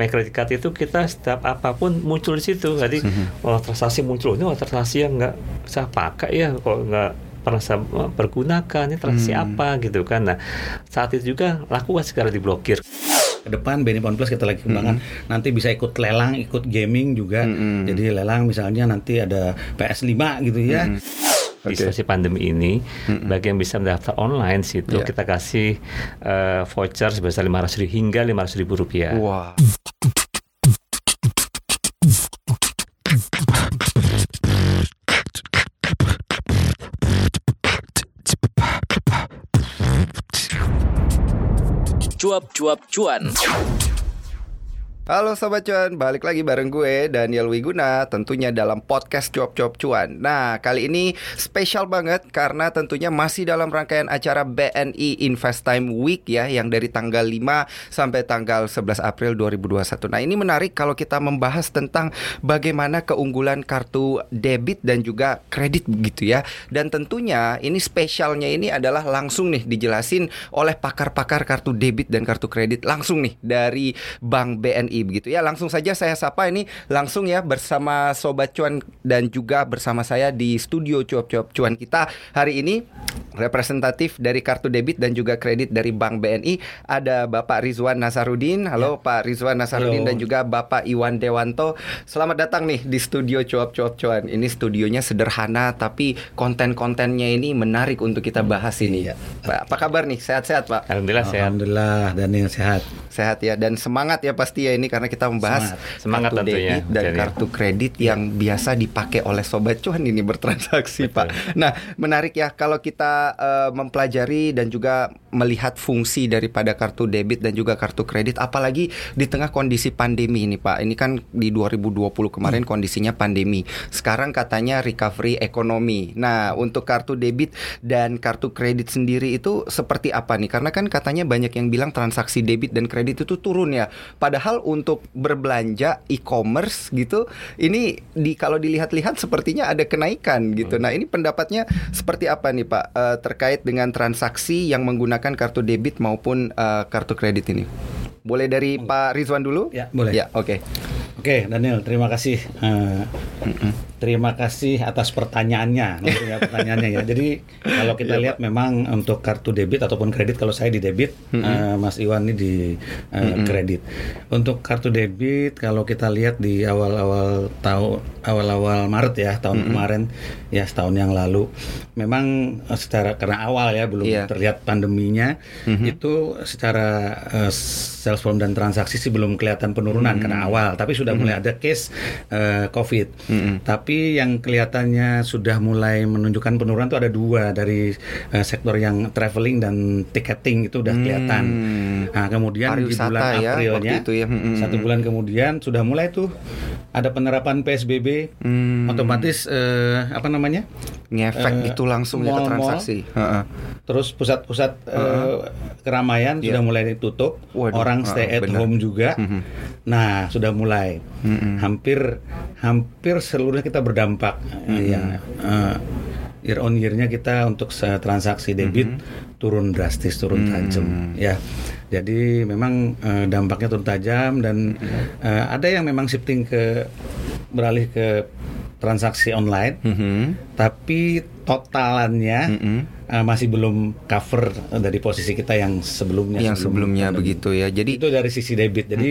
My Credit Card itu kita setiap apa pun muncul di situ. Jadi oh, transaksi muncul ini oh, transaksi yang nggak saya pakai ya kok nggak pernah saya pergunakan ini transaksi apa gitu kan. Nah saat itu juga laku kan sekarang diblokir. ke depan BNI Phone Plus kita lagi kembangkan. Nanti bisa ikut lelang ikut gaming juga. Jadi lelang misalnya nanti ada PS5 gitu ya Di situasi pandemi ini, bagi yang bisa mendaftar online situ Iya. kita kasih eh, voucher sebesar 500 ribu hingga 500 ribu rupiah. Wah. Cuap-cuap cuan. Halo Sobat Cuan, balik lagi bareng gue Daniel Wiguna tentunya dalam podcast Cuap Cuap Cuan. Nah kali ini spesial banget karena tentunya masih dalam rangkaian acara BNI Invest Time Week ya Yang dari tanggal 5 sampai tanggal 11 April 2021 Nah ini menarik kalau kita membahas tentang bagaimana keunggulan kartu debit dan juga kredit begitu ya. Dan tentunya ini spesialnya ini adalah langsung nih dijelasin oleh pakar-pakar kartu debit dan kartu kredit Langsung nih dari Bank BNI begitu ya. Langsung saja saya sapa ini langsung ya bersama Sobat Cuan dan juga bersama saya di studio cuap-cuap cuan kita hari ini representatif dari kartu debit dan juga kredit dari Bank BNI ada Bapak Rizwan Nasarudin. Halo Pak Rizwan Nasarudin Halo. dan juga Bapak Iwan Dewanto. Selamat datang nih di studio cuap-cuap cuan. Ini studionya sederhana tapi konten-kontennya ini menarik untuk kita bahas ini. Iya. Pak, apa kabar nih? Sehat-sehat Pak? Alhamdulillah sehat. Alhamdulillah Daniel sehat sehat ya dan semangat ya pasti ya ini karena kita membahas Semangat kartu tentunya, debit dan Daniel. kartu kredit yang biasa dipakai oleh sobat cuan ini bertransaksi Pak. Nah menarik ya kalau kita eh, mempelajari dan juga melihat fungsi daripada kartu debit dan juga kartu kredit apalagi di tengah kondisi pandemi ini Pak. Ini kan di 2020 kemarin kondisinya pandemi. Sekarang katanya recovery ekonomi. Nah untuk kartu debit dan kartu kredit sendiri itu seperti apa nih? Karena kan katanya banyak yang bilang transaksi debit dan kredit itu turun ya. Padahal untuk berbelanja e-commerce gitu, ini di kalau dilihat-lihat sepertinya ada kenaikan gitu. Nah ini pendapatnya seperti apa nih Pak Eh, terkait dengan transaksi yang menggunakan kartu debit maupun eh, kartu kredit ini? Boleh dari Pak Rizwan dulu? Ya, boleh. Ya, oke. Oke, Daniel, terima kasih. Eh, terima kasih atas pertanyaannya, nanti ya pertanyaannya ya. Jadi kalau kita lihat memang untuk kartu debit ataupun kredit, kalau saya di debit, eh, Mas Iwan ini di eh, kredit. Untuk kartu debit, kalau kita lihat di awal-awal tahun, awal-awal Maret ya tahun kemarin, ya setahun yang lalu, memang eh, secara karena awal ya belum Iya. terlihat pandeminya, itu secara eh, sales volume dan transaksi sih belum kelihatan penurunan karena awal, tapi sudah mulai ada case eh, COVID. Tapi yang kelihatannya sudah mulai menunjukkan penurunan itu ada dua dari eh, sektor yang traveling dan ticketing itu udah kelihatan. Nah kemudian di bulan ya, Aprilnya, itu ya. Mm-mm. satu bulan kemudian sudah mulai tuh ada penerapan PSBB, Hmm. otomatis eh, apa namanya? Ngefek Eh, gitu langsung ya ke transaksi. Heeh. Terus pusat-pusat eh, keramaian Iya. sudah mulai ditutup, Waduh, orang stay at benar. home juga. Mhm. Nah, sudah mulai. Hampir hampir seluruhnya kita berdampak ya. eh, year on year-nya kita untuk transaksi debit turun drastis, turun tajam ya. Jadi memang eh, dampaknya turun tajam dan eh, ada yang memang shifting ke beralih ke transaksi online Mhm. tapi totalannya Mhm. eh, masih belum cover dari posisi kita yang sebelumnya Yang sebelum sebelumnya pandemi. begitu ya. Jadi itu dari sisi debit jadi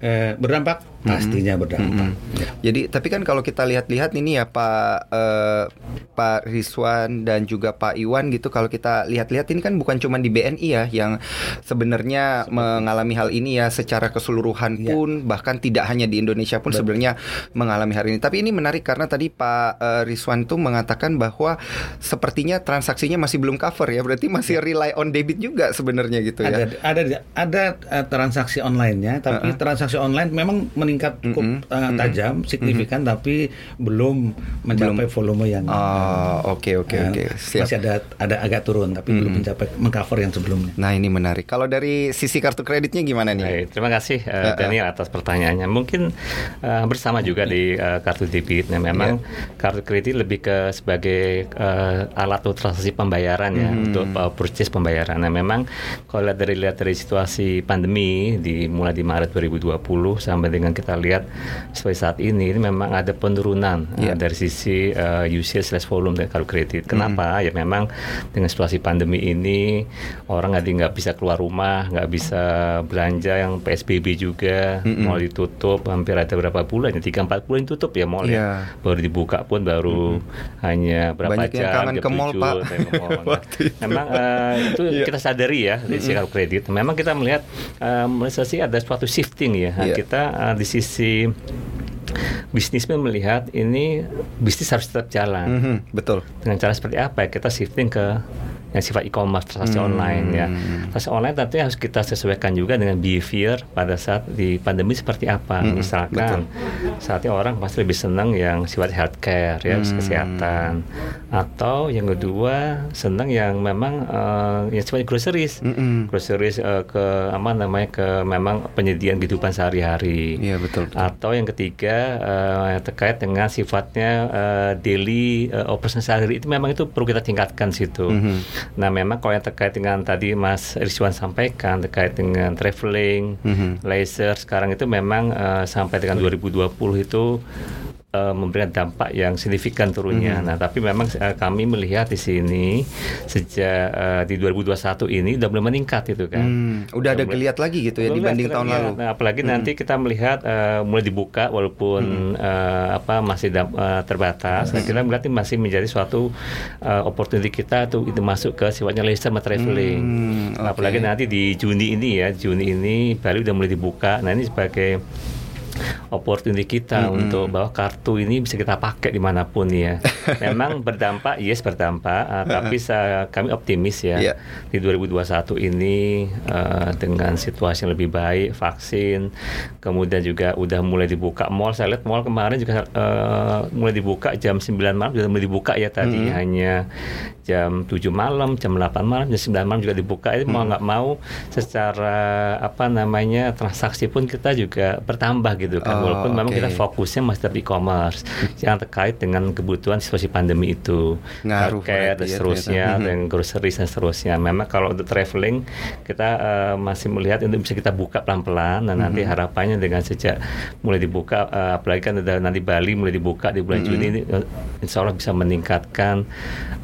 eh, berdampak pastinya berdampak Ya. Jadi tapi kan kalau kita lihat-lihat ini ya Pak eh, Pak Rizwan dan juga Pak Iwan gitu kalau kita lihat-lihat ini kan bukan cuma di BNI ya yang sebenarnya mengalami hal ini ya secara keseluruhan Iya. pun bahkan tidak hanya di Indonesia pun sebenarnya mengalami hal ini. Tapi ini menarik karena tadi Pak eh, Rizwan tuh mengatakan bahwa sepertinya transaksinya masih belum cover ya. Berarti masih rely on debit juga sebenarnya gitu ada ya. ada ada eh, transaksi online-nya tapi transaksi online memang meningkat cukup eh, tajam signifikan tapi belum mencapai volume yang Oh, oke oke eh, oke. Masih ada ada agak turun tapi belum mencapai mengcover yang sebelumnya Nah, ini menarik. Kalau dari sisi kartu kreditnya gimana nih? Baik, terima kasih eh, Daniel atas pertanyaannya. Mungkin eh, bersama juga di eh, kartu debit. Nah, memang kartu kredit lebih ke sebagai uh, alat untuk transaksi pembayaran ya Hmm. untuk uh, purchase pembayaran. Nah memang kalau lihat dari lihat dari situasi pandemi di mulai di Maret 2020 sampai dengan kita lihat seperti saat ini ini memang ada penurunan uh, Iya. dari sisi uh, usage slash volume dari kartu kredit. Kenapa? Ya memang dengan situasi pandemi ini orang nggak nggak bisa keluar rumah, nggak bisa belanja yang PSBB juga, mall ditutup hampir ada berapa bulan ya tiga empat bulan tutup ya mall Iya. ya. Baru dibuka pun baru hanya berapa Banyak yang jam kangen ke mall, 7, Pak. Nah, memang eh, itu Iya. kita sadari ya di sisi kartu kredit. Memang kita melihat eh, melihat sih ada suatu shifting ya. Nah, Iya. Kita eh, di sisi bisnismen melihat ini bisnis harus tetap jalan Mhm, betul. dengan cara seperti apa ya kita shifting ke yang sifat e-commerce transaksi Hmm. online ya transaksi online tentu harus kita sesuaikan juga dengan behavior pada saat di pandemi seperti apa Hmm, misalkan saatnya orang pasti lebih senang yang sifat healthcare ya Hmm. kesehatan atau yang kedua senang yang memang eh, yang sifat groceries Mm-mm. groceries eh, ke apa namanya ke memang penyediaan kehidupan sehari-hari Iya betul. betul. atau yang ketiga eh, terkait dengan sifatnya eh, daily eh, operation salary itu memang itu perlu kita tingkatkan situ. Mhm. Nah memang kalau yang terkait dengan tadi Mas Rizwan sampaikan terkait dengan traveling, Mhm. leisure sekarang itu memang eh, sampai dengan 2020 itu eh, memberikan dampak yang signifikan turunnya. Mhm. Nah, tapi memang eh, kami melihat di sini sejak eh, di 2021 ini udah mulai meningkat itu kan. Hmm, udah ada mulai- geliat lagi gitu ya dibanding tahun lalu. Nah, apalagi nanti kita melihat eh, mulai dibuka walaupun eh, apa masih dam- eh, terbatas. Nah, kita melihat ini masih menjadi suatu eh, opportunity kita tuh itu masuk ke sifatnya leisure sama traveling. Hmm, oke. Apalagi nanti di Juni ini ya, Juni ini Bali udah mulai dibuka. Nah, ini sebagai opportunity kita untuk bahwa kartu ini bisa kita pakai di mana pun ya. Memang berdampak, yes berdampak, uh, tapi sa- kami optimis ya Iya. di 2021 ini uh, dengan situasi yang lebih baik, vaksin, kemudian juga udah mulai dibuka mall. Saya lihat mall kemarin juga uh, mulai dibuka jam 9 malam sudah mulai dibuka ya tadi hanya jam 7 malam, jam 8 malam, jam 9 malam juga dibuka. Itu mau nggak mau secara apa namanya transaksi pun kita juga bertambah gitu kan. Oh, Walaupun memang oke. kita fokusnya masih tetap e-commerce yang terkait dengan kebutuhan situasi pandemi itu. Ngaruh Healthcare dan ya seterusnya, ternyata. dan groceries dan seterusnya. Memang kalau untuk traveling kita eh, masih melihat itu bisa kita buka pelan-pelan. Dan nanti harapannya dengan sejak mulai dibuka, eh, apalagi kan nanti Bali mulai dibuka di bulan Juni ini, eh, Insya Allah bisa meningkatkan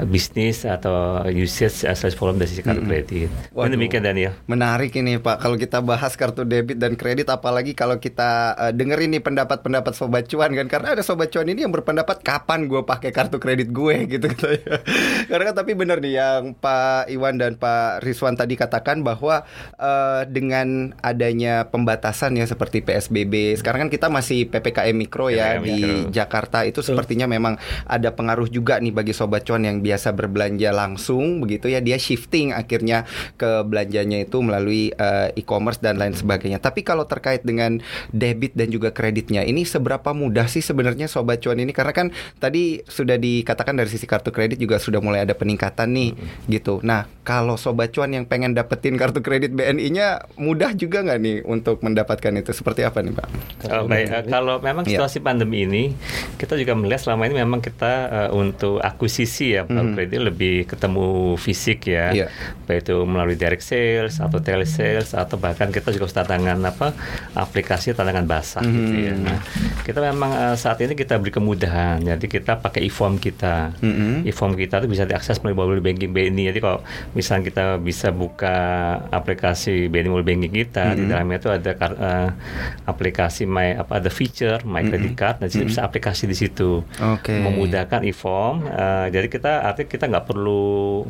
bisnis atau usage asal volume dari sisi kartu kredit. Waduh. Demikian Daniel. Menarik ini Pak, kalau kita bahas kartu debit dan kredit, apalagi kalau kita uh, dengerin nih pendapat-pendapat sobat cuan kan, karena ada sobat cuan ini yang berpendapat kapan gue pakai kartu kredit gue gitu katanya. karena kan tapi benar nih yang Pak Iwan dan Pak Rizwan tadi katakan bahwa uh, dengan adanya pembatasan ya seperti PSBB, sekarang kan kita masih ppkm mikro ya PPKM di mikro. Jakarta itu sepertinya memang ada pengaruh juga nih bagi sobat cuan yang biasa berbelanja langsung begitu ya dia shifting akhirnya ke belanjanya itu melalui eh, e-commerce dan lain sebagainya. Tapi kalau terkait dengan debit dan juga kreditnya ini seberapa mudah sih sebenarnya sobat cuan ini karena kan tadi sudah dikatakan dari sisi kartu kredit juga sudah mulai ada peningkatan nih gitu. Nah, kalau sobat cuan yang pengen dapetin kartu kredit BNI-nya mudah juga nggak nih untuk mendapatkan itu? Seperti apa nih, Pak? Oh, baik, eh, kalau memang Iya. situasi pandemi ini, kita juga melihat selama ini memang kita eh, untuk akuisisi ya, kartu kredit lebih ketemu fisik ya, baik itu melalui direct sales atau telesales atau bahkan kita juga harus tantangan apa aplikasi tantangan basah gitu ya. Nah, kita memang eh, saat ini kita beri kemudahan, jadi kita pakai e-form kita, Mhm. e-form kita itu bisa diakses melalui mobile banking BNI. Jadi kalau misalnya kita bisa buka aplikasi BNI mobile banking kita, di dalamnya itu ada eh, aplikasi my apa ada feature my credit card, dan jadi bisa aplikasi di situ. Oke. Memudahkan e-form. eh, jadi kita artinya kita nggak perlu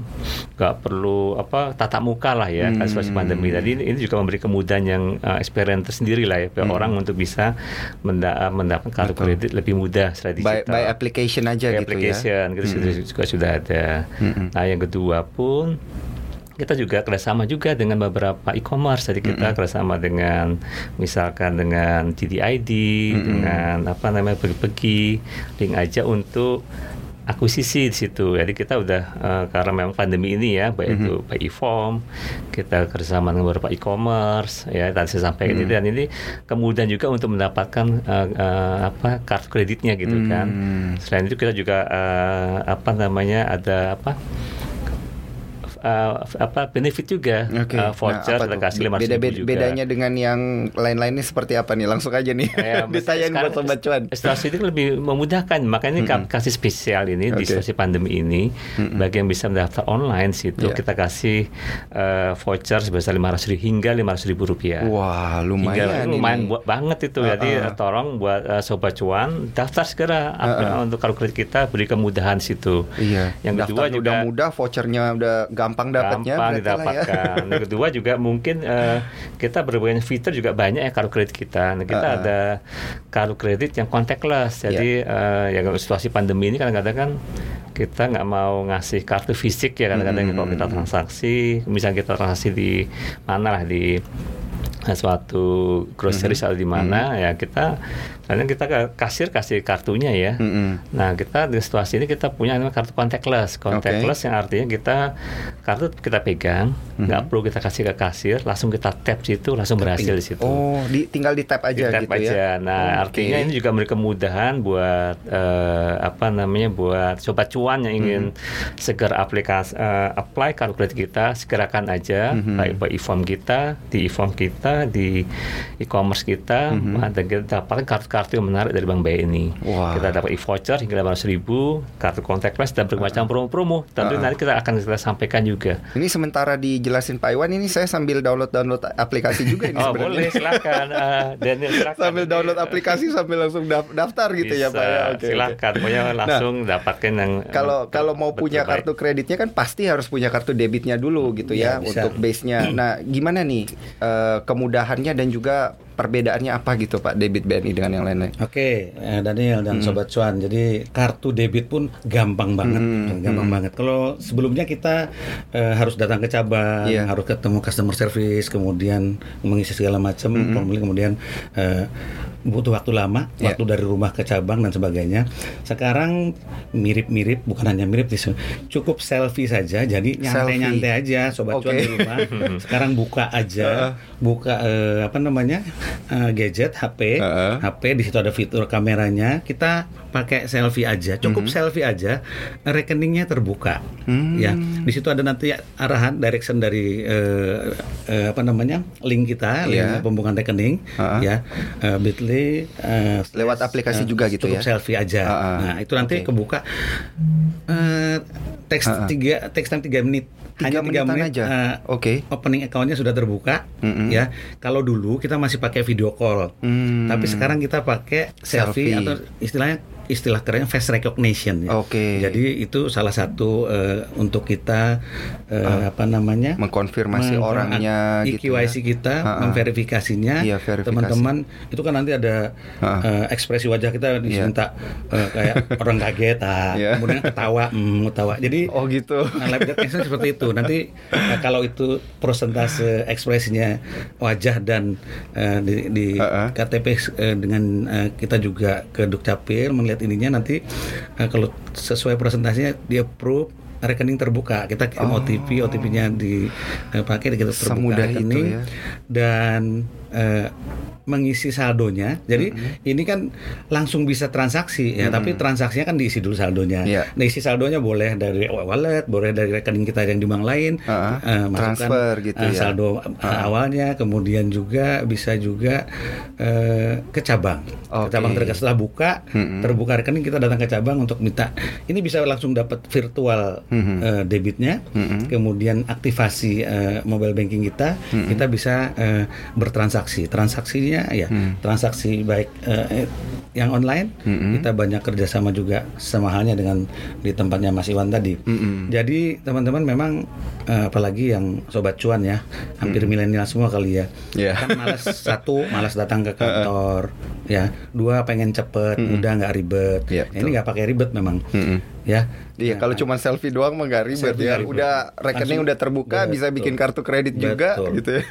nggak perlu apa tatap muka lah ya kan situasi pandemi. Jadi ini, ini juga memberi kemudahan yang eh, experience tersendiri lah ya bagi orang untuk bisa menda- mendapat kartu Betul. kredit lebih mudah secara By, digital by application aja Kayak gitu ya. application gitu sudah, juga sudah ada. Nah yang kedua pun kita juga kerjasama juga dengan beberapa e-commerce. Jadi kita kerjasama dengan misalkan dengan GDID, dengan apa namanya pergi-pergi, link aja untuk akuisisi di situ. Jadi kita udah uh, karena memang pandemi ini ya, baik itu by e-form, kita kerjasama dengan beberapa e-commerce, ya tadi saya sampaikan ini dan ini kemudian juga untuk mendapatkan uh, uh, apa kartu kreditnya gitu kan. Selain itu kita juga uh, apa namanya ada apa uh, apa benefit juga Oke. uh, voucher Nah, kita tuh? kasih lima Beda, beda- juga. Bedanya dengan yang lain-lainnya seperti apa nih? Langsung aja nih. Ya, Ditanyain buat sobat cuan. Situasi itu lebih memudahkan, makanya ini kami kasih spesial ini di Oke. situasi pandemi ini bagi yang bisa mendaftar online situ Iya. kita kasih uh, voucher sebesar lima ratus ribu hingga lima ratus ribu rupiah. Wah, Hingga lumayan lumayan ini. buat banget itu. Uh-uh. Jadi uh, tolong buat uh, sobat cuan daftar segera apa, untuk kartu kredit kita beri kemudahan situ. Iya. Yang kedua juga udah mudah, vouchernya udah gampang dapatnya. gampang berarti lah ya. didapatkan. Yang kedua juga mungkin eh, kita berbagai fitur juga banyak ya kartu kredit kita. Nah, kita Uh-uh. ada kartu kredit yang contactless. Jadi eh, ya kalau situasi pandemi ini kadang-kadang kan kita nggak mau ngasih kartu fisik ya kadang-kadang kalau kita transaksi, misalnya kita transaksi di mana lah di eh, suatu grocery atau di mana ya kita karena kita kasir kasih kartunya ya. Mm-mm. Nah, kita di situasi ini kita punya namanya kartu contactless. Contactless yang artinya kita kartu kita pegang, nggak perlu kita kasih ke kasir, langsung kita tap situ, langsung berhasil di situ. Oh, di, tinggal di tap aja Di tap gitu aja. ya. Nah, Oke. artinya ini juga memberi kemudahan buat eh, apa namanya buat sobat cuan yang ingin segera aplikasi eh, apply kartu kredit kita, segerakan aja baik by e-form kita, di e-form kita, di e-commerce kita, dan kita dapatkan kartu-kartu yang menarik dari Bank BNI. Wah. Kita dapat e-voucher hingga 800 ribu, kartu contactless dan berbagai macam promo-promo. Tentu nanti kita akan kita sampaikan juga. Ini sementara dijelasin Pak Iwan ini saya sambil download-download aplikasi juga ini Oh sebenarnya. boleh silakan Eh, Daniel silakan. Sambil download aplikasi sambil langsung daf- daftar gitu ya Bisa, Pak ya. Oke. silakan. Pokoknya langsung dapatkan yang eh, Kalau kalau mau punya baik. kartu kreditnya kan pasti harus punya kartu debitnya dulu gitu ya, Ya, bisa. untuk base-nya. Nah, gimana nih eh, kemudahannya dan juga perbedaannya apa gitu Pak debit BNI dengan yang lain-lain? Oke, eh, Daniel Hmm. dan Sobat Cuan. Jadi kartu debit pun gampang banget, Hmm, gampang banget. Kalau sebelumnya kita eh, harus datang ke cabang, Iya. harus ketemu customer service, kemudian mengisi segala macam Hmm, formulir, kemudian eh, butuh waktu lama, Iya. waktu dari rumah ke cabang dan sebagainya. Sekarang mirip-mirip, bukan hanya mirip, sih, cukup selfie saja. Jadi nyantai-nyantai aja, Sobat Cuan Oke. di rumah. Sekarang buka aja, buka eh, apa namanya eh, gadget, HP, Heeh. HP di situ ada fitur kameranya. Kita pakai selfie aja, cukup Mhm. selfie aja, rekeningnya terbuka. Hmm. Ya, di situ ada nanti arahan direction dari eh, eh, apa namanya link kita, Iya. link pembukaan rekening, Heeh. ya, eh, Bitly. eh, Lewat aplikasi eh, juga gitu cukup ya? selfie aja. Heeh. Nah, itu nanti Oke. kebuka eh, teks Heeh. tiga, teks time tiga menit. Tiga Hanya tiga menit aja? eh, Oke. opening accountnya sudah terbuka Mm-mm. ya kalau dulu kita masih pakai video call Hmm. tapi sekarang kita pakai selfie, Selfie. atau istilahnya istilah kerennya face recognition ya. Oke. jadi itu salah satu eh, untuk kita eh, apa namanya Mengkonfirmasi meng- orangnya gitu EQIC ya. kita Ha-ha. memverifikasinya Iya, teman-teman itu kan nanti ada Ha. eh, ekspresi wajah kita diminta eh, kayak orang kaget ah, Iya. kemudian ketawa mm, ketawa jadi Oh gitu. Nah, lab seperti itu. Nanti eh, kalau itu persentase ekspresinya wajah dan eh, di, di Uh-uh. KTP eh, dengan eh, kita juga ke Dukcapil melihat ininya nanti eh, kalau sesuai presentasinya dia approve rekening terbuka kita kirim Oh. OTP OTP-nya dipakai kita terbuka Semudah itu rekening ya. dan eh, mengisi saldonya jadi ini kan langsung bisa transaksi ya tapi transaksinya kan diisi dulu saldonya Iya. Nah, isi saldonya boleh dari wallet, boleh dari rekening kita yang di bank lain, Ah, eh, masukkan, transfer gitu ya. saldo eh, Ah. awalnya, kemudian juga bisa juga eh, ke cabang. Ke Oke. cabang terdekat setelah buka, Mm-mm. terbuka rekening kita datang ke cabang untuk minta. Ini bisa langsung dapat virtual Mhm. eh, debitnya, Mm-mm. kemudian aktivasi eh, mobile banking kita, kita bisa eh, bertransaksi. Transaksinya ya, Mm. transaksi baik eh, yang online, Mm-mm. kita banyak kerjasama juga sama halnya dengan di tempatnya Mas Iwan tadi. Mm-mm. Jadi teman-teman memang eh, apalagi yang sobat cuan ya, hampir milenial semua kali ya. Iya. Kan malas satu, malas datang ke kantor, ya. Dua pengen cepet, mudah nggak ribet. Nah, ini nggak pakai ribet memang. Mm-mm. ya. Iya, kalau cuma selfie doang mah nggak ribet Selfie ya. ribet. Udah rekening Langsung- udah terbuka, bisa Betul. bikin kartu kredit juga Betul. gitu ya.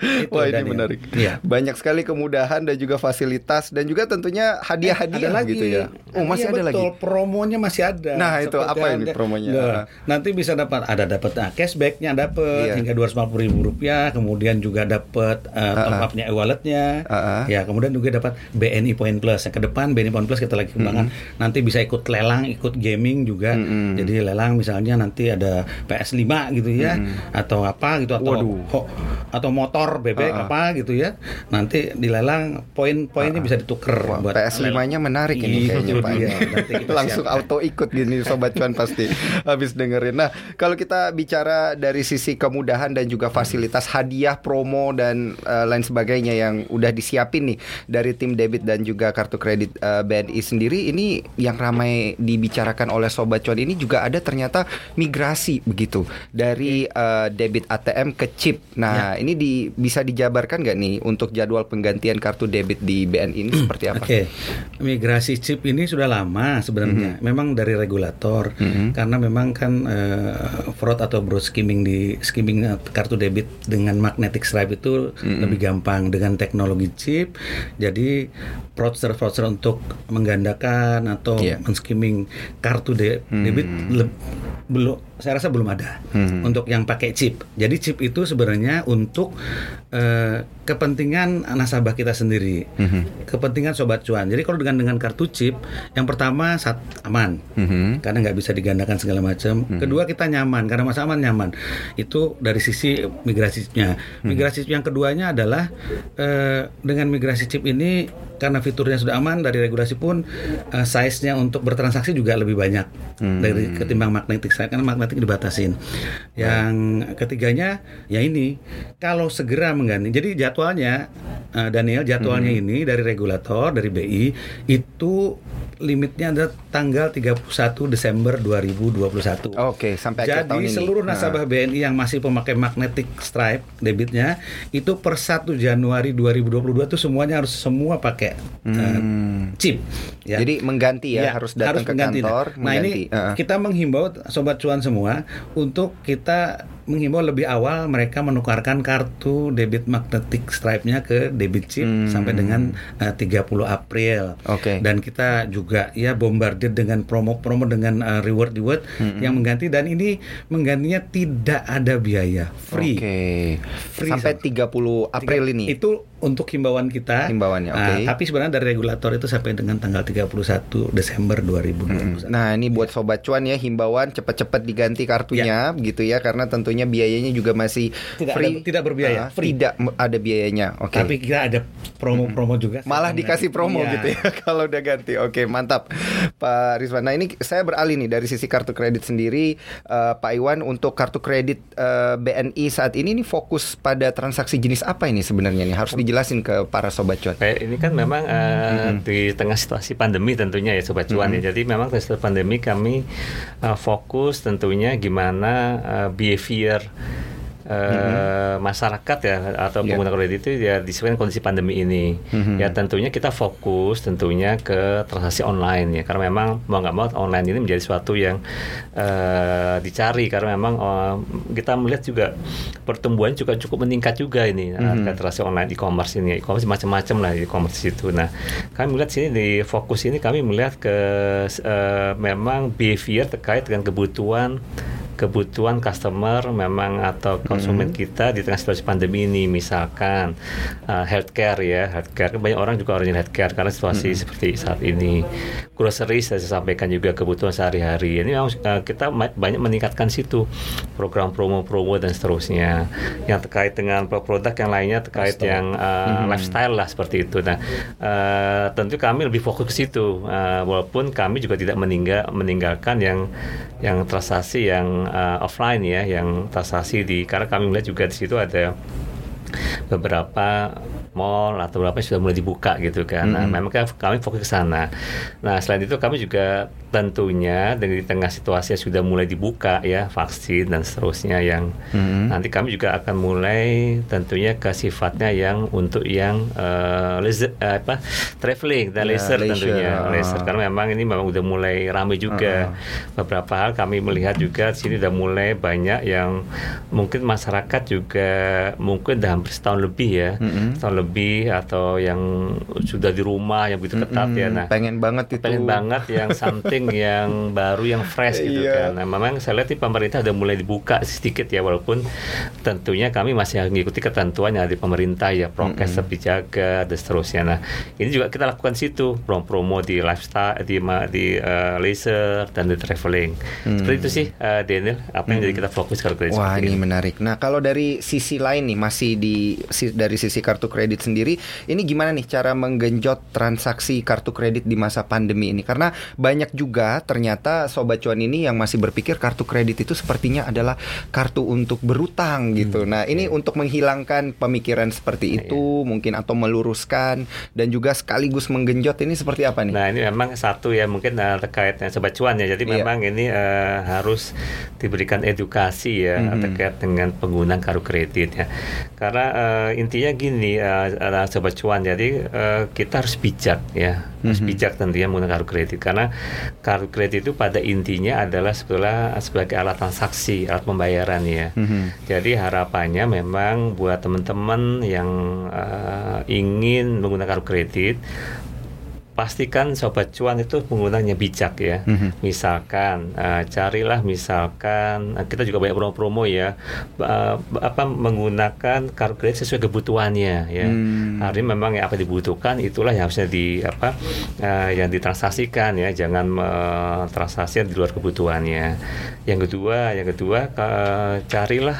Itu, Wah, ini Daniel. menarik. Iya. Banyak sekali kemudahan dan juga fasilitas dan juga tentunya hadiah-hadiah lagi gitu ya. Oh, masih Iya, ada lagi. betul. promonya masih ada Nah, itu Seperti apa ini promonya? Nah, nanti bisa dapat ada dapat nah, cashbacknya dapat Iya. hingga dua ribu rupiah kemudian juga dapat uh, top upnya e-walletnya Ah, ah. ya kemudian juga dapat BNI Point Plus yang ke depan BNI Point Plus kita lagi kembangkan nanti bisa ikut lelang ikut gaming juga Mm-mm. jadi lelang misalnya nanti ada PS5 gitu ya atau apa gitu atau Waduh. ho- atau motor bebek ah. apa gitu ya nanti dilelang poin-poinnya bisa ditukar Wah, buat PS5-nya menarik ini Itu kayaknya Pak. dia. Nanti kita Langsung siapkan. auto ikut gini sobat cuan pasti habis dengerin. Nah, kalau kita bicara dari sisi kemudahan dan juga fasilitas hadiah, promo dan eh, lain sebagainya yang udah disiapin nih dari tim debit dan juga kartu kredit eh, BNI sendiri ini yang ramai dibicarakan oleh sobat cuan ini juga ada ternyata migrasi begitu dari eh, debit ATM ke chip. Nah, ini di, bisa dijabarkan nggak nih untuk jadwal penggantian kartu debit di BNI ini seperti apa? Oke, migrasi chip ini sudah lama sebenarnya. Mhm. Memang dari regulator, karena memang kan eh, fraud atau broad skimming di skimming eh, kartu debit dengan magnetic stripe itu Mhm. lebih gampang dengan teknologi chip. Jadi fraudster fraudster untuk menggandakan atau Iya. men-skimming kartu de- debit le- belum saya rasa belum ada Mhm. untuk yang pakai chip. Jadi chip itu sebenarnya untuk eh, kepentingan nasabah kita sendiri, Mhm. kepentingan sobat cuan. Jadi kalau dengan dengan kartu chip, yang pertama saat aman, Mhm. karena nggak bisa digandakan segala macam. Kedua kita nyaman karena masa aman nyaman. Itu dari sisi migrasi chipnya. Migrasi chip yang keduanya adalah eh, dengan migrasi chip ini karena fiturnya sudah aman dari regulasi pun eh, size-nya untuk bertransaksi juga lebih banyak dari ketimbang magnetik stripe karena magnetik dibatasin. Yang ketiganya ya ini kalau segera mengganti. Jadi jadwalnya eh, Daniel jadwalnya ini dari regulator dari BI itu limitnya adalah tanggal 31 Desember 2021. Oke, sampai akhir Jadi tahun ini. seluruh Nah. nasabah BNI yang masih pemakai magnetic stripe debitnya itu per 1 Januari 2022 itu semuanya harus semua pakai eh, chip. ya. Jadi mengganti ya, harus datang ke mengganti. kantor. Nah mengganti. ini Heeh. kita menghimbau sobat cuan semua untuk kita menghimbau lebih awal mereka menukarkan kartu debit magnetic stripe-nya ke debit chip Hmm. sampai dengan eh, 30 April. Oke. Dan kita juga ya bombardir dengan promo-promo dengan uh, reward-reward Hmm. yang mengganti dan ini menggantinya tidak ada biaya, free. Oke. Free Sampai sama- 30 April Tiga- ini. Itu untuk himbauan kita. Himbauannya, Nah, oke. tapi sebenarnya dari regulator itu sampai dengan tanggal 31 Desember 2021. Nah, ini buat sobat cuan ya himbauan cepet-cepet diganti kartunya gitu ya karena tentunya biayanya juga masih Tidak free. ada- tidak berbiaya, Ah, free. Tidak ada biayanya. Oke. Tapi kita ada promo-promo juga. Malah dikasih promo Iya. gitu ya kalau udah ganti. Oke, mantap. Pak Rizwan. Nah, ini saya beralih nih dari sisi kartu kredit sendiri eh, Pak Iwan untuk kartu kredit eh, BNI saat ini nih fokus pada transaksi jenis apa ini sebenarnya nih? Harus dijelasin ke para sobat cuan. Kayak ini kan memang eh, di tengah situasi pandemi tentunya ya sobat cuan ya. Jadi memang situasi pandemi kami eh, fokus tentunya gimana eh, behavior eh, masyarakat ya atau Ya. pengguna kredit itu ya disesuaikan kondisi pandemi ini. Ya tentunya kita fokus tentunya ke transaksi online ya karena memang mau nggak mau online ini menjadi suatu yang eh, dicari karena memang eh, kita melihat juga pertumbuhan juga cukup meningkat juga ini terkait transaksi online e-commerce ini e-commerce macam-macam lah e-commerce itu. Nah kami melihat sini di fokus ini kami melihat ke eh, memang behavior terkait dengan kebutuhan kebutuhan customer memang atau konsumen kita di tengah situasi pandemi ini. Misalkan uh, healthcare ya healthcare. Banyak orang juga orangnya healthcare karena situasi seperti saat ini. Grocery saya sampaikan juga kebutuhan sehari-hari. Ini memang uh, kita banyak meningkatkan situ program promo-promo dan seterusnya. Yang terkait dengan produk yang lainnya terkait yang uh, lifestyle lah seperti itu. Nah uh, tentu kami lebih fokus ke situ. Uh, walaupun kami juga tidak meninggal meninggalkan yang yang transaksi yang uh, offline ya, yang transaksi di karena kami melihat juga di situ ada beberapa mall atau berapa sudah mulai dibuka gitu kan. Nah, Mm-mm. memang kan kami fokus ke sana. Nah, selain itu kami juga tentunya dengan di tengah situasi yang sudah mulai dibuka ya vaksin dan seterusnya yang Mm-mm. nanti kami juga akan mulai tentunya ke sifatnya yang untuk yang eh, leisure- eh, apa traveling dan leisure, leisure, tentunya ah. leisure karena memang ini memang udah mulai ramai juga beberapa hal kami melihat juga di sini udah mulai banyak yang mungkin masyarakat juga mungkin udah hampir setahun lebih ya Mm-mm. setahun lebih atau yang sudah di rumah yang begitu ketat ya Mm-mm. nah pengen banget itu. pengen banget yang something yang baru yang fresh gitu Iya. kan. Nah, memang saya lihat nih pemerintah udah mulai dibuka sedikit ya walaupun tentunya kami masih mengikuti ketentuan yang ada di pemerintah ya prokes tetap dijaga dan seterusnya. Nah, ini juga kita lakukan situ promo-promo di lifestyle di di eh, leisure dan di traveling. Seperti itu sih eh, Daniel apa yang jadi kita fokus kalau kredit Wah ini menarik. Nah kalau dari sisi lain nih masih di si- dari sisi kartu kredit sendiri, ini gimana nih cara menggenjot transaksi kartu kredit di masa pandemi ini? Karena banyak juga ternyata sobat cuan ini yang masih berpikir kartu kredit itu sepertinya adalah kartu untuk berutang gitu. Nah ini untuk menghilangkan pemikiran seperti itu mungkin atau meluruskan dan juga sekaligus menggenjot ini seperti apa nih? Nah ini memang satu ya mungkin terkait dengan sobat cuan ya. Jadi Iya. memang ini eh, harus diberikan edukasi ya Mhm. terkait dengan penggunaan kartu kredit ya. Karena eh, intinya gini eh, eh, sobat cuan. Jadi eh, kita harus bijak ya, harus Mhm. bijak tentunya menggunakan kartu kredit karena kartu kredit itu pada intinya adalah sebetulnya sebagai alat transaksi, alat pembayaran ya. Mhm. Jadi harapannya memang buat teman-teman yang eh, ingin menggunakan kartu kredit pastikan sobat cuan itu penggunanya bijak ya. Mhm. Misalkan eh, carilah misalkan eh, kita juga banyak promo-promo ya eh, apa menggunakan kartu kredit sesuai kebutuhannya ya. Hmm. Artinya memang yang apa dibutuhkan itulah yang harusnya di apa eh, yang ditransaksikan ya, jangan transaksi di luar kebutuhannya. Yang kedua, yang kedua ke- carilah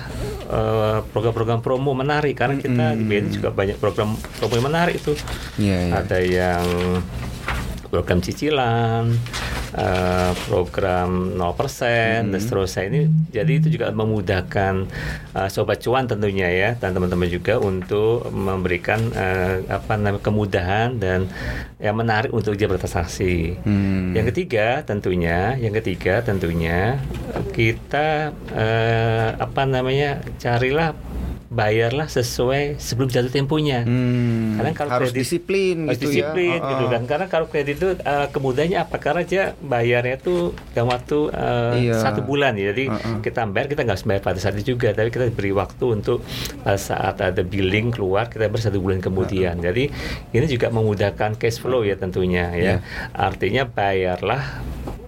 eh, program-program promo menarik karena kita di BNI juga banyak program promo yang menarik itu. Iya, iya. Ada yang program cicilan, eh, program 0% dan seterusnya ini jadi itu juga memudahkan eh, sobat cuan tentunya ya dan teman-teman juga untuk memberikan eh, apa namanya kemudahan dan yang menarik untuk dia bertransaksi. Hmm. Yang ketiga tentunya, yang ketiga tentunya kita eh, apa namanya carilah bayarlah sesuai sebelum jatuh temponya. Hmm. Karena kalau harus kredit- disiplin harus gitu disiplin ya. gitu Ah, kan karena kalau kredit itu uh, kemudahannya apa karena dia bayarnya itu dalam waktu uh, Iya. satu bulan ya jadi Ah, ah. kita bayar kita nggak harus bayar pada saat itu juga tapi kita beri waktu untuk uh, saat ada billing keluar kita bayar satu bulan kemudian Ah, jadi ini juga memudahkan cash flow ya tentunya ya Iya. artinya bayarlah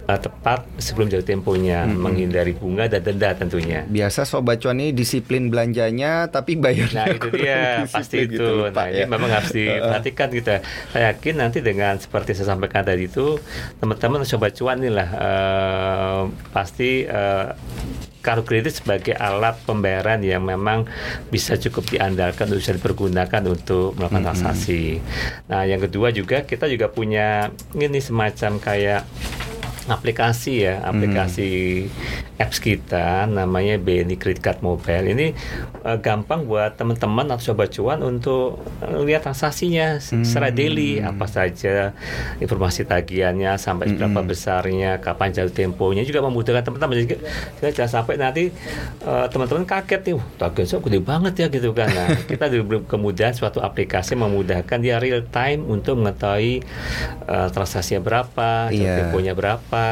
uh, tepat sebelum jatuh temponya menghindari bunga dan denda tentunya Biasa sobat cuan ini disiplin belanjanya tapi bayarnya Nah itu dia pasti itu. gitu, nah ini ya. memang harus diperhatikan kita. Saya yakin nanti dengan seperti saya sampaikan tadi itu teman-teman sobat cuan inilah eh, pasti eh, kartu kredit sebagai alat pembayaran yang memang bisa cukup diandalkan untuk bisa dipergunakan untuk melakukan transaksi. Nah yang kedua juga kita juga punya ini semacam kayak aplikasi ya, aplikasi apps kita namanya BNI Credit Card Mobile. Ini eh, gampang buat teman-teman atau sobat cuan untuk lihat transaksinya se- secara daily apa saja informasi tagihannya sampai berapa besarnya, kapan jatuh temponya juga memudahkan teman-teman. Jadi kita jangan sampai nanti eh, teman-teman kaget nih, "Wah, tagihan saya gede banget ya gitu kan. Nah, kita diberi kemudahan suatu aplikasi memudahkan dia real time untuk mengetahui eh, transaksinya berapa, jatuh Iya. temponya berapa.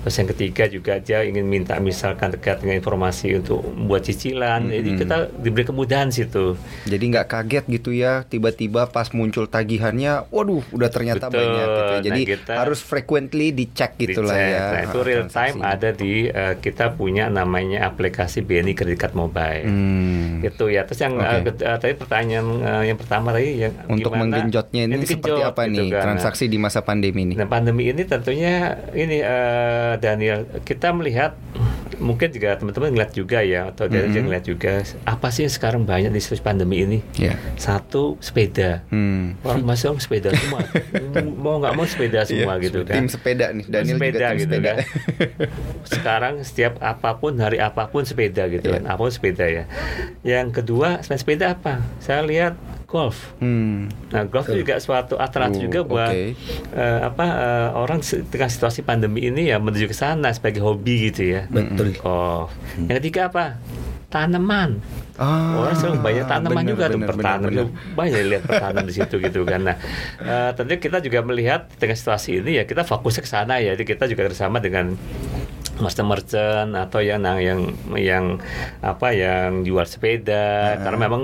Terus yang ketiga juga dia ingin minta misalkan terkait dengan informasi untuk membuat cicilan. Jadi kita diberi kemudahan situ. Jadi nggak kaget gitu ya tiba-tiba pas muncul tagihannya, waduh udah ternyata Betul. banyak gitu. ya. Jadi Nah, kita- harus frequently dicek gitu lah Dicek. ya. Nah, itu real time transaksinya. ada di eh, kita punya namanya aplikasi BNI Credit Card Mobile. Hmm. Gitu ya. Terus yang Oke. eh, ke- eh, tadi pertanyaan eh, yang pertama tadi yang Untuk gimana menggenjotnya ini seperti apa gitu nih kan. Nah, transaksi di masa pandemi ini? Nah pandemi ini tentunya ini eh, Daniel kita melihat mungkin juga teman-teman ngeliat juga ya atau Daniel juga ngeliat juga apa sih yang sekarang banyak di situasi pandemi ini? Ya. satu sepeda. Hmm. orang masih orang sepeda semua. Mau nggak mau sepeda semua Iya, gitu Tim kan. sepeda nih, Daniel sepeda juga tim gitu sepeda. kan. Sekarang setiap apa pun hari apa pun sepeda gitu Iya. kan apa pun sepeda ya. Yang kedua selain sepeda apa? Saya lihat golf. Hmm. Nah, golf itu juga suatu alternatif Uh, juga buat oke. eh, apa eh, orang tengah situasi pandemi ini ya menuju ke sana sebagai hobi gitu ya. Betul. Golf. Yang ketiga apa? Tanaman. Ah, Orang sering banyak tanaman bener, juga tuh bener, bertanam bener, tuh banyak lihat bertanam di situ gitu kan. Nah, eh, tentunya kita juga melihat di tengah situasi ini ya kita fokus ke sana ya. Jadi kita juga bersama dengan master merchant atau yang yang yang apa yang jual sepeda karena memang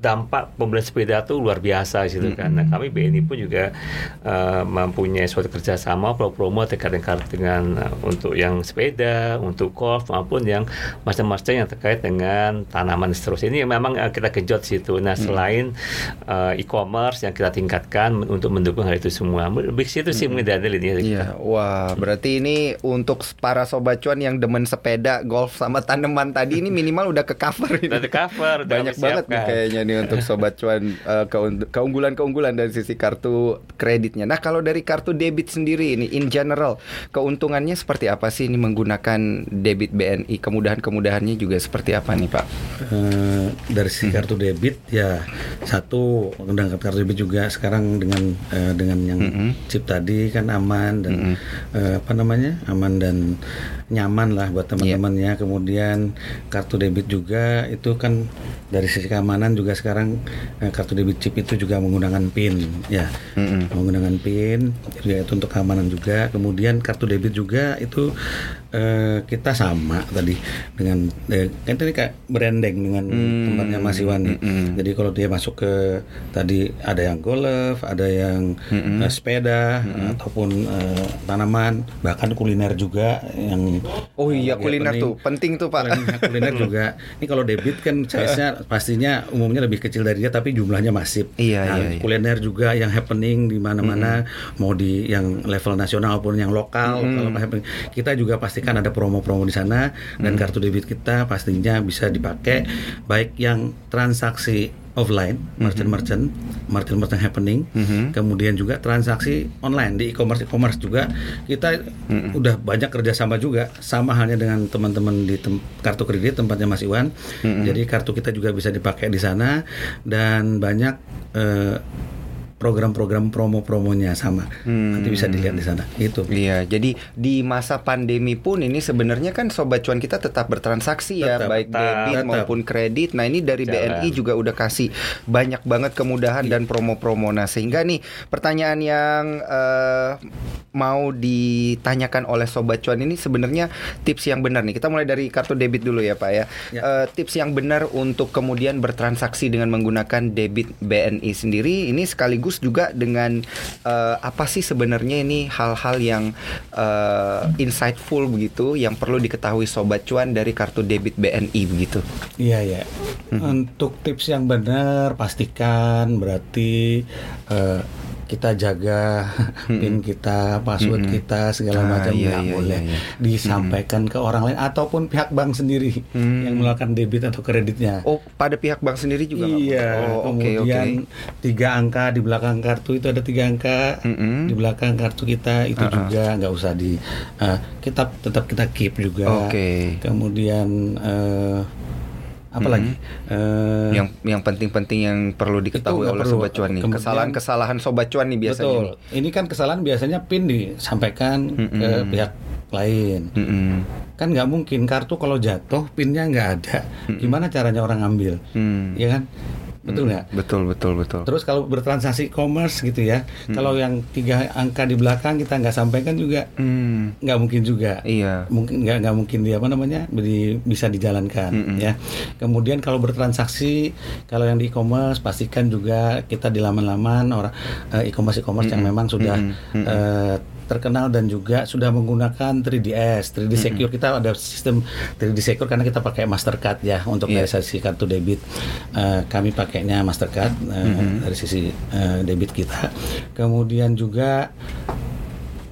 dampak pembelian sepeda itu luar biasa gitu kan. Nah, kami BNI pun juga eh, mempunyai suatu kerjasama promo terkait dengan, dengan eh, untuk yang sepeda, untuk golf maupun yang macam-macam yang terkait dengan tanaman seterusnya. Ini yang memang eh, kita kejut situ. Nah, selain eh, e-commerce yang kita tingkatkan untuk mendukung hal itu semua. Lebih ke situ sih mungkin ini ya. Iya, wah, berarti ini untuk para sobat cuan yang demen sepeda, golf sama tanaman tadi ini minimal udah ke cover ini. Udah di cover, Banyak banget nih kayaknya nih untuk sobat cuan eh, keun- keunggulan-keunggulan dari sisi kartu kreditnya. Nah, kalau dari kartu debit sendiri ini in general keuntungannya seperti apa sih ini menggunakan debit BNI? Kemudahan-kemudahannya juga seperti apa nih, Pak? Eh, dari sisi kartu debit ya satu dengan kartu debit juga sekarang dengan eh, dengan yang chip tadi kan aman dan eh, apa namanya aman dan nyaman lah buat teman-temannya. Kemudian kartu debit juga itu kan dari sisi keamanan juga sekarang eh, kartu debit chip itu juga menggunakan pin ya. Menggunakan pin juga itu untuk keamanan juga. Kemudian kartu debit juga itu eh, kita sama tadi dengan eh, kan ini kayak branding dengan tempatnya Mas Iwan nih. Jadi kalau dia masuk ke tadi ada yang golf, ada yang eh, sepeda ataupun eh, tanaman, bahkan kuliner juga yang Oh iya, kuliner tuh penting tuh, Pak. Kuliner, kuliner juga. Ini kalau debit kan size-nya pastinya umumnya lebih kecil dari dia tapi jumlahnya masif. Iya, Nah, iya, iya. Kuliner juga yang happening di mana-mana mau di yang level nasional maupun yang lokal kalau happening. kita juga pastikan ada promo-promo di sana dan kartu debit kita pastinya bisa dipakai baik yang transaksi offline merchant-merchant merchant-merchant happening. Kemudian juga transaksi online di e-commerce e-commerce juga. Kita udah banyak kerjasama juga sama halnya dengan teman-teman di tem- kartu kredit tempatnya Mas Iwan. Jadi kartu kita juga bisa dipakai di sana. Dan banyak eh, program-program promo-promonya sama nanti bisa dilihat di sana itu Iya, jadi di masa pandemi pun ini sebenarnya kan sobat cuan kita tetap bertransaksi ya, Tetap, baik tetap. debit Tetap. maupun kredit. Nah, ini dari Jalan. BNI juga udah kasih banyak banget kemudahan dan promo-promo. Nah, sehingga nih pertanyaan yang eh, mau ditanyakan oleh sobat cuan ini sebenarnya tips yang benar nih. Kita mulai dari kartu debit dulu ya, Pak ya. Ya. Eh, tips yang benar untuk kemudian bertransaksi dengan menggunakan debit BNI sendiri ini sekaligus juga dengan eh, apa sih sebenarnya ini hal-hal yang eh, insightful begitu yang perlu diketahui sobat cuan dari kartu debit BNI begitu. Iya ya. Untuk tips yang benar pastikan berarti eh, kita jaga pin kita, password kita segala Ah, macam iya, nggak iya, boleh iya, iya. disampaikan ke orang lain ataupun pihak bank sendiri yang melakukan debit atau kreditnya. Oh, pada pihak bank sendiri juga Iya? Oh, oke oke. kemudian tiga angka di belakang kartu itu ada tiga angka Mm-mm. di belakang kartu kita itu juga nggak usah di eh, kita tetap kita keep juga. Oke. Kemudian eh, apa lagi? Eh, Yang yang penting-penting yang perlu diketahui oleh perlu. sobat cuan nih. Kesalahan-kesalahan sobat cuan nih biasanya. betul. nih. Ini kan kesalahan biasanya pin disampaikan ke pihak lain. Mm-mm. Kan nggak mungkin kartu kalau jatuh pinnya nggak ada. Gimana caranya orang ambil? Hmm. Ya kan? Betul nggak? Betul betul betul. Terus kalau bertransaksi e-commerce gitu ya, kalau yang tiga angka di belakang kita nggak sampaikan juga Hmm. nggak mungkin juga. Iya. Mungkin nggak nggak mungkin dia apa namanya di- bisa dijalankan ya. Kemudian kalau bertransaksi, kalau yang di e-commerce pastikan juga kita di laman-laman orang eh, e-commerce e-commerce yang memang sudah eh, terkenal dan juga sudah menggunakan 3DS, 3D Secure kita ada sistem 3D Secure karena kita pakai Mastercard ya untuk Iya. dari sisi kartu debit. Eh, kami pakainya Mastercard eh, dari sisi eh, debit kita. Kemudian juga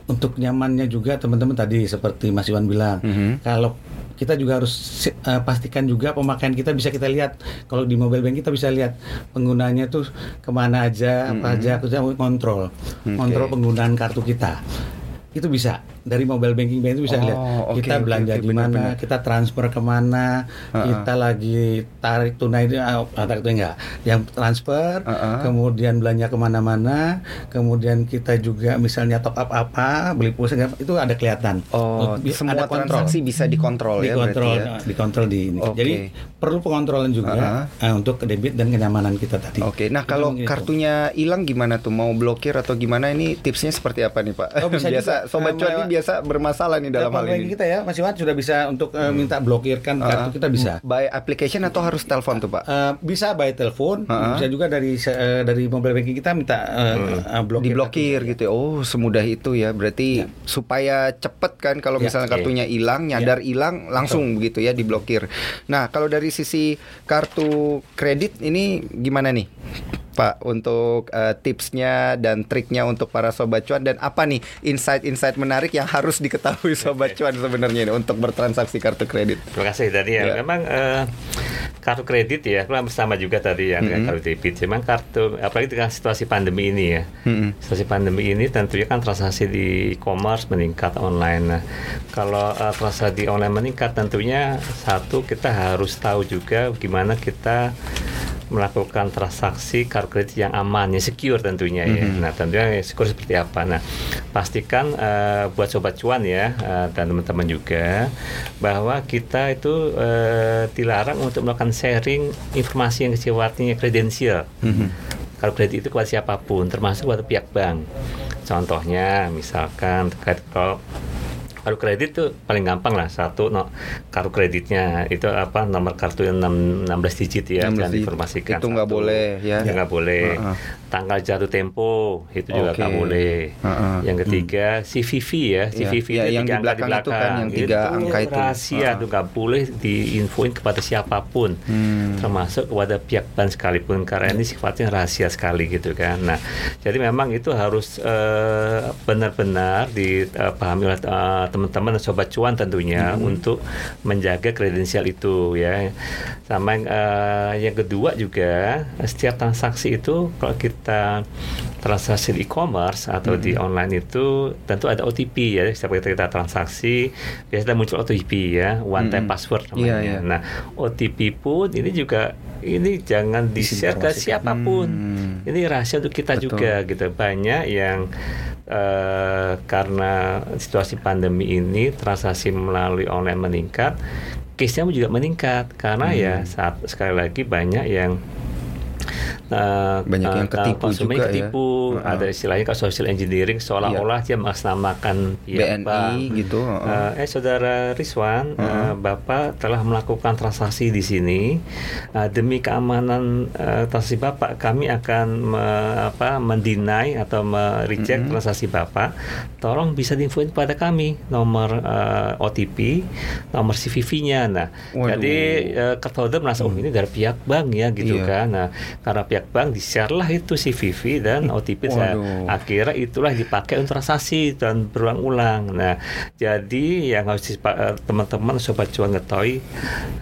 untuk nyamannya juga teman-teman tadi seperti Mas Iwan bilang, kalau kita juga harus eh, pastikan juga pemakaian kita bisa kita lihat. Kalau di mobile bank kita bisa lihat penggunanya tuh ke mana aja, apa aja, kita kontrol, kontrol penggunaan kartu kita. Itu bisa dari mobile banking bank itu bisa Oh, lihat oke, kita belanja oke, di mana, kita transfer ke mana, Uh-uh. kita lagi tarik tunai ah, tarik tunai enggak, yang transfer, Uh-uh. kemudian belanja ke mana-mana, kemudian kita juga misalnya top up apa, beli pulsa itu ada kelihatan. Oh, Bi- semua ada kontrol. transaksi bisa dikontrol ya dikontrol, berarti ya. dikontrol di ini. Oke. Jadi perlu pengontrolan juga eh, untuk debit dan kenyamanan kita tadi. Oke, nah Itu kalau itu. kartunya hilang gimana tuh? Mau blokir atau gimana? Ini tipsnya seperti apa nih Pak? Oh, bisa biasa juga. sobat Eh, cuan ini biasa bermasalah nih dalam Telepon hal ini. kita ya, Mas Iwan sudah bisa untuk eh, minta blokirkan kartu Ah. kita bisa. By application atau harus telepon tuh Pak? Eh, bisa by telepon, Ah. bisa juga dari eh, dari mobile banking kita minta eh, eh, blokir. diblokir gitu ya. Oh, semudah itu ya. Berarti supaya cepet kan kalau Ya, misalnya kartunya hilang, nyadar hilang langsung begitu ya diblokir. Nah, kalau dari sisi kartu kredit ini gimana nih? Pak untuk eh, tipsnya dan triknya untuk para sobat cuan dan apa nih insight-insight menarik yang harus diketahui sobat cuan sebenarnya ini untuk bertransaksi kartu kredit. Terima kasih tadi ya. Ya. Memang eh, kartu kredit ya, sama juga tadi ya dengan Mm-mm. kartu debit. Memang kartu, apalagi dengan situasi pandemi ini ya. Mm-mm. Situasi pandemi ini tentunya kan transaksi di e-commerce meningkat online. Nah, kalau eh, transaksi di online meningkat tentunya satu kita harus tahu juga gimana kita melakukan transaksi kartu kredit yang aman, yang secure tentunya ya. Mhm. Nah, tentunya yang secure seperti apa? Nah, pastikan eh, buat sobat cuan ya eh, dan teman-teman juga bahwa kita itu eh, dilarang untuk melakukan sharing informasi yang sifatnya kredensial. Mhm. Kalau kredit itu kepada siapa pun, termasuk kepada pihak bank. Contohnya, misalkan terkait kalau kartu kredit tuh paling gampang lah satu no, kartu kreditnya itu apa nomor kartu yang 6, 16 digit ya 16 jangan digit. diinformasikan Itu nggak boleh, ya. Nggak boleh Uh-uh. Tanggal jatuh tempo itu juga nggak boleh Uh-uh. yang ketiga CVV ya CVV iya, itu yang tiga di angka belakang itu kan, yang tiga Itu angka itu. rahasia Uh-uh. itu nggak boleh diinfoin kepada siapa pun Hmm. termasuk kepada pihak bank sekalipun karena ini sifatnya rahasia sekali gitu kan. Nah, jadi memang itu harus eh, benar-benar dipahami oleh eh, teman-teman sobat cuan tentunya untuk menjaga kredensial itu ya. Sama yang, eh, yang kedua juga setiap transaksi itu kalau kita transaksi di e-commerce atau di online itu tentu ada OTP ya setiap kali kita transaksi biasanya muncul OTP ya one time Mm-mm. password namanya. iya. Nah, OTP pun ini juga ini jangan di-share ke siapa pun. Hmm. Ini rahasia untuk kita Betul. juga gitu. Banyak yang eh, karena situasi pandemi ini transaksi melalui online meningkat, case-nya juga meningkat karena ya Hmm. saat sekali lagi banyak yang eh, Banyak yang eh, ketipu konsumen juga ya. ketipu. Heeh. Ada istilahnya kalau social engineering seolah-olah dia mengatasnamakan pihak BNI bank. gitu. heeh. Eh, eh saudara Rizwan, eh, Bapak telah melakukan transaksi di sini. Eh, demi keamanan eh, transaksi Bapak, kami akan me- apa mendinai atau mereject transaksi Bapak. Tolong bisa diinfoin kepada kami nomor eh, OTP, nomor CVV-nya. Nah, Waduh. jadi eh, cardholder merasa oh ini dari pihak bank ya gitu Iya. kan. Nah, karena pihak bank di-share lah itu CVV dan OTP. Saya- akhirnya itulah dipakai untuk transaksi dan berulang-ulang. Nah, jadi yang harus eh, teman-teman sobat cuan ketahui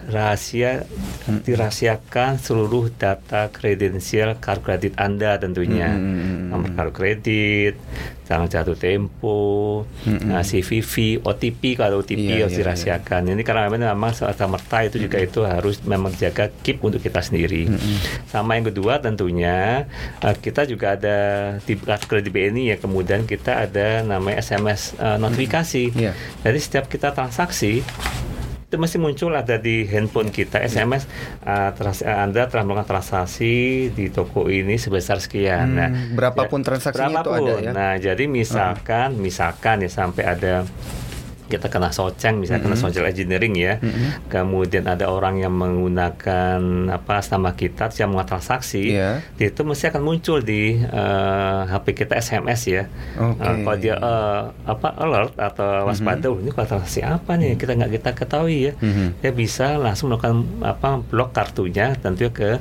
rahasia dirahasiakan seluruh data kredensial kartu kredit Anda tentunya. Hmm, hmm, hmm, Nomor kartu kredit, tanggal jatuh tempo, nah, CVV, OTP kalau OTP Hmm, Iya, harus iya, dirahasiakan. Ini karena memang memang serta merta itu juga itu harus memang jaga keep untuk kita sendiri. Hmm, Sama yang kedua tentunya eh, kita juga ada di kartu kredit BNI ya kemudian kita ada namanya SMS eh, notifikasi. Iya. Jadi setiap kita transaksi itu mesti muncul ada di handphone kita SMS eh, trans- eh, Anda telah melakukan transaksi di toko ini sebesar sekian. Hmm, Nah, berapapun transaksinya itu ada ya? Nah, jadi misalkan misalkan ya sampai ada kita kena soceng misalnya kena social engineering ya. Kemudian ada orang yang menggunakan apa nama kita yang melakukan transaksi Iya. itu mesti akan muncul di eh, HP kita SMS ya. Oke. Eh, kalau dia eh, apa alert atau waspada "Oh, ini kalau transaksi apa nih? Kita nggak kita ketahui ya. Mhm. dia bisa langsung melakukan apa blok kartunya tentunya ke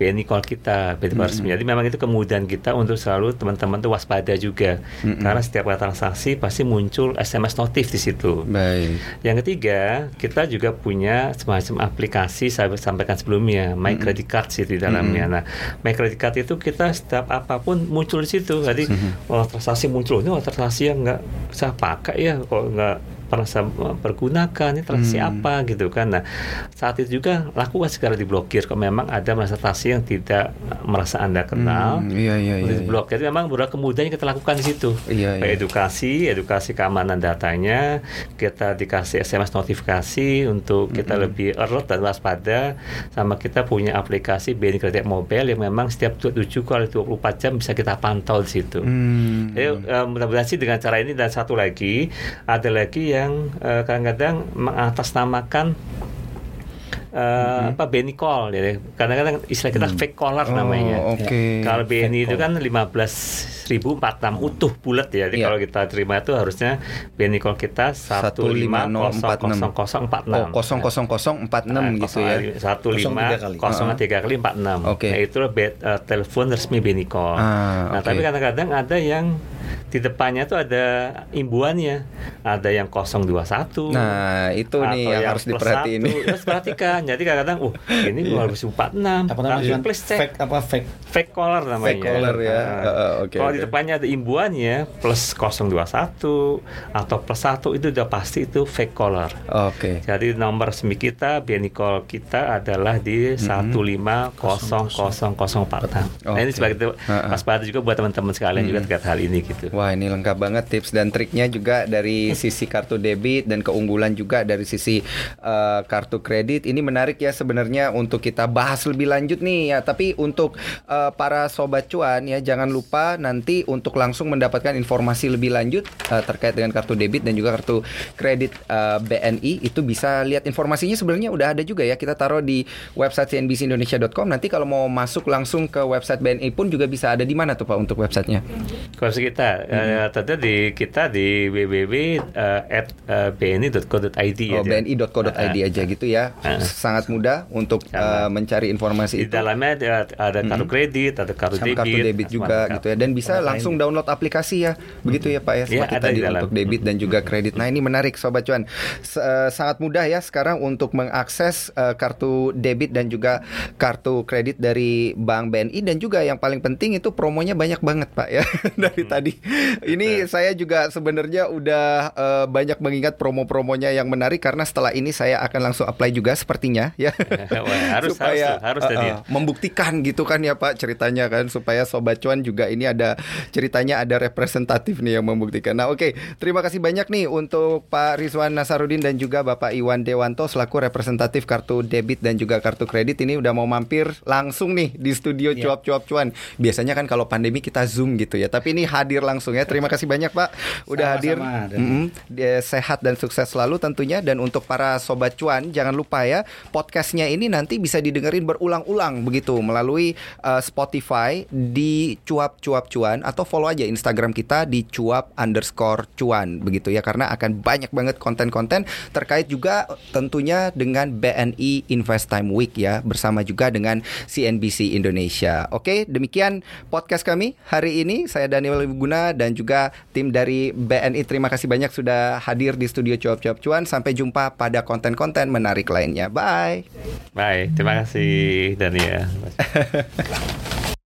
BNI call kita, BNI call resmi. Jadi memang itu kemudahan kita untuk selalu teman-teman tuh waspada juga, karena setiap transaksi pasti muncul SMS notif di situ. Baik. Yang ketiga, kita juga punya semacam aplikasi saya sampaikan sebelumnya, My Credit Card sih di dalamnya. Nah, My Credit Card itu kita setiap apa pun muncul di situ. Jadi, oh transaksi muncul ini oh, transaksi yang nggak saya pakai ya, kok nggak pernah saya pergunakan ini transaksi apa gitu kan. Nah, saat itu juga lakukan segera diblokir kalau memang ada transaksi yang tidak merasa anda kenal. Hmm, iya, iya, iya, iya. diblokir. Jadi memang beberapa kemudahan yang kita lakukan di situ. Iya, iya. Edukasi, edukasi keamanan datanya, kita dikasih SMS notifikasi untuk kita lebih alert dan waspada, sama kita punya aplikasi BNI Kredit Mobile yang memang setiap 7 kali 24 jam bisa kita pantau di situ. Hmm. Jadi eh, mudah-mudahan sih dengan cara ini dan satu lagi ada lagi yang eh, kadang-kadang mengatasnamakan eh, apa BNI call ya. Kadang-kadang istilah kita fake caller Oh, namanya. oke. Kalau BNI itu kan 15.046 utuh bulat ya. Jadi Iya. kalau kita terima itu harusnya BNI call kita 15046. 1500046. Oh, 00046 gitu ya. Satu lima kali. kosong tiga kali empat enam. Oke. Nah, itu be- eh, telepon resmi BNI call. Ah, nah tapi kadang-kadang ada yang di depannya tuh ada imbuannya, ada yang 021. Nah, itu nih atau yang harus diperhatiin. satu. Harus perhatikan. Jadi kadang-kadang, uh ini 2046. Apa namanya? Please cek Fake apa fake? fake caller namanya. Fake caller ya. Nah, Heeh, oke, kalau oke. di depannya ada imbuannya plus 021 atau plus 1 itu udah pasti itu fake caller. Oke. Jadi nomor resmi kita, BNI call kita adalah di 1500046. Nah, ini sebagai itu Ha-ha. waspada juga buat teman-teman sekalian juga terkait hal ini gitu. Wah ini lengkap banget tips dan triknya juga dari sisi kartu debit dan keunggulan juga dari sisi eh, kartu kredit. Ini menarik ya sebenarnya untuk kita bahas lebih lanjut nih ya. Tapi untuk eh, para sobat cuan ya jangan lupa nanti untuk langsung mendapatkan informasi lebih lanjut eh, terkait dengan kartu debit dan juga kartu kredit eh, BNI itu bisa lihat informasinya sebenarnya udah ada juga ya. Kita taruh di website cnbcindonesia.com. Nanti kalau mau masuk langsung ke website BNI pun juga bisa ada di mana tuh Pak untuk websitenya? Website kita, eh, tentu di kita di www.bni.co.id Oh, bni.co.id Ah, aja gitu ya. Ah. Sangat mudah untuk uh, mencari informasi Di itu. dalamnya ada, ada kartu kredit, ada kartu sama debit, kartu debit juga kartu- gitu ya. dan bisa langsung download aplikasi ya. Begitu ya Pak ya Iya, seperti ada tadi di dalam. untuk debit dan juga kredit. Nah ini menarik sobat cuan. S- eh, sangat mudah ya sekarang untuk mengakses eh, kartu debit dan juga kartu kredit dari Bank BNI dan juga yang paling penting itu promonya banyak banget Pak ya dari tadi. Ini saya juga sebenarnya udah eh, banyak mengingat promo-promonya yang menarik. Karena setelah ini saya akan langsung apply juga sepertinya ya Wah, harus, supaya harus, harus uh, tadi uh, membuktikan gitu kan ya Pak ceritanya kan supaya sobat cuan juga ini ada ceritanya ada representatif nih yang membuktikan. Nah, oke, terima kasih banyak nih untuk Pak Rizwan Nasarudin dan juga Bapak Iwan Dewanto selaku representatif kartu debit dan juga kartu kredit ini udah mau mampir langsung nih di studio Iya. cuap-cuap cuan. Biasanya kan kalau pandemi kita Zoom gitu ya, tapi ini hadir langsung ya. Terima kasih banyak Pak udah hadir. Sama-sama, Dan- Mm-mm. Dia sehat dan sukses selalu tentunya dan untuk para sobat cuan jangan lupa ya podcastnya ini nanti bisa didengerin berulang-ulang begitu melalui uh, Spotify di cuap cuap cuan atau follow aja Instagram kita di cuap underscore cuan begitu ya. Karena akan banyak banget konten-konten terkait juga tentunya dengan BNI Invest Time Week ya bersama juga dengan CNBC Indonesia. Oke demikian podcast kami hari ini. Saya Daniel Wiguna dan juga tim dari BNI terima kasih banyak sudah hadir di studio cuap cuap cuan. Sampai jumpa pada konten-konten menarik lainnya. Bye. Baik, terima kasih Dania.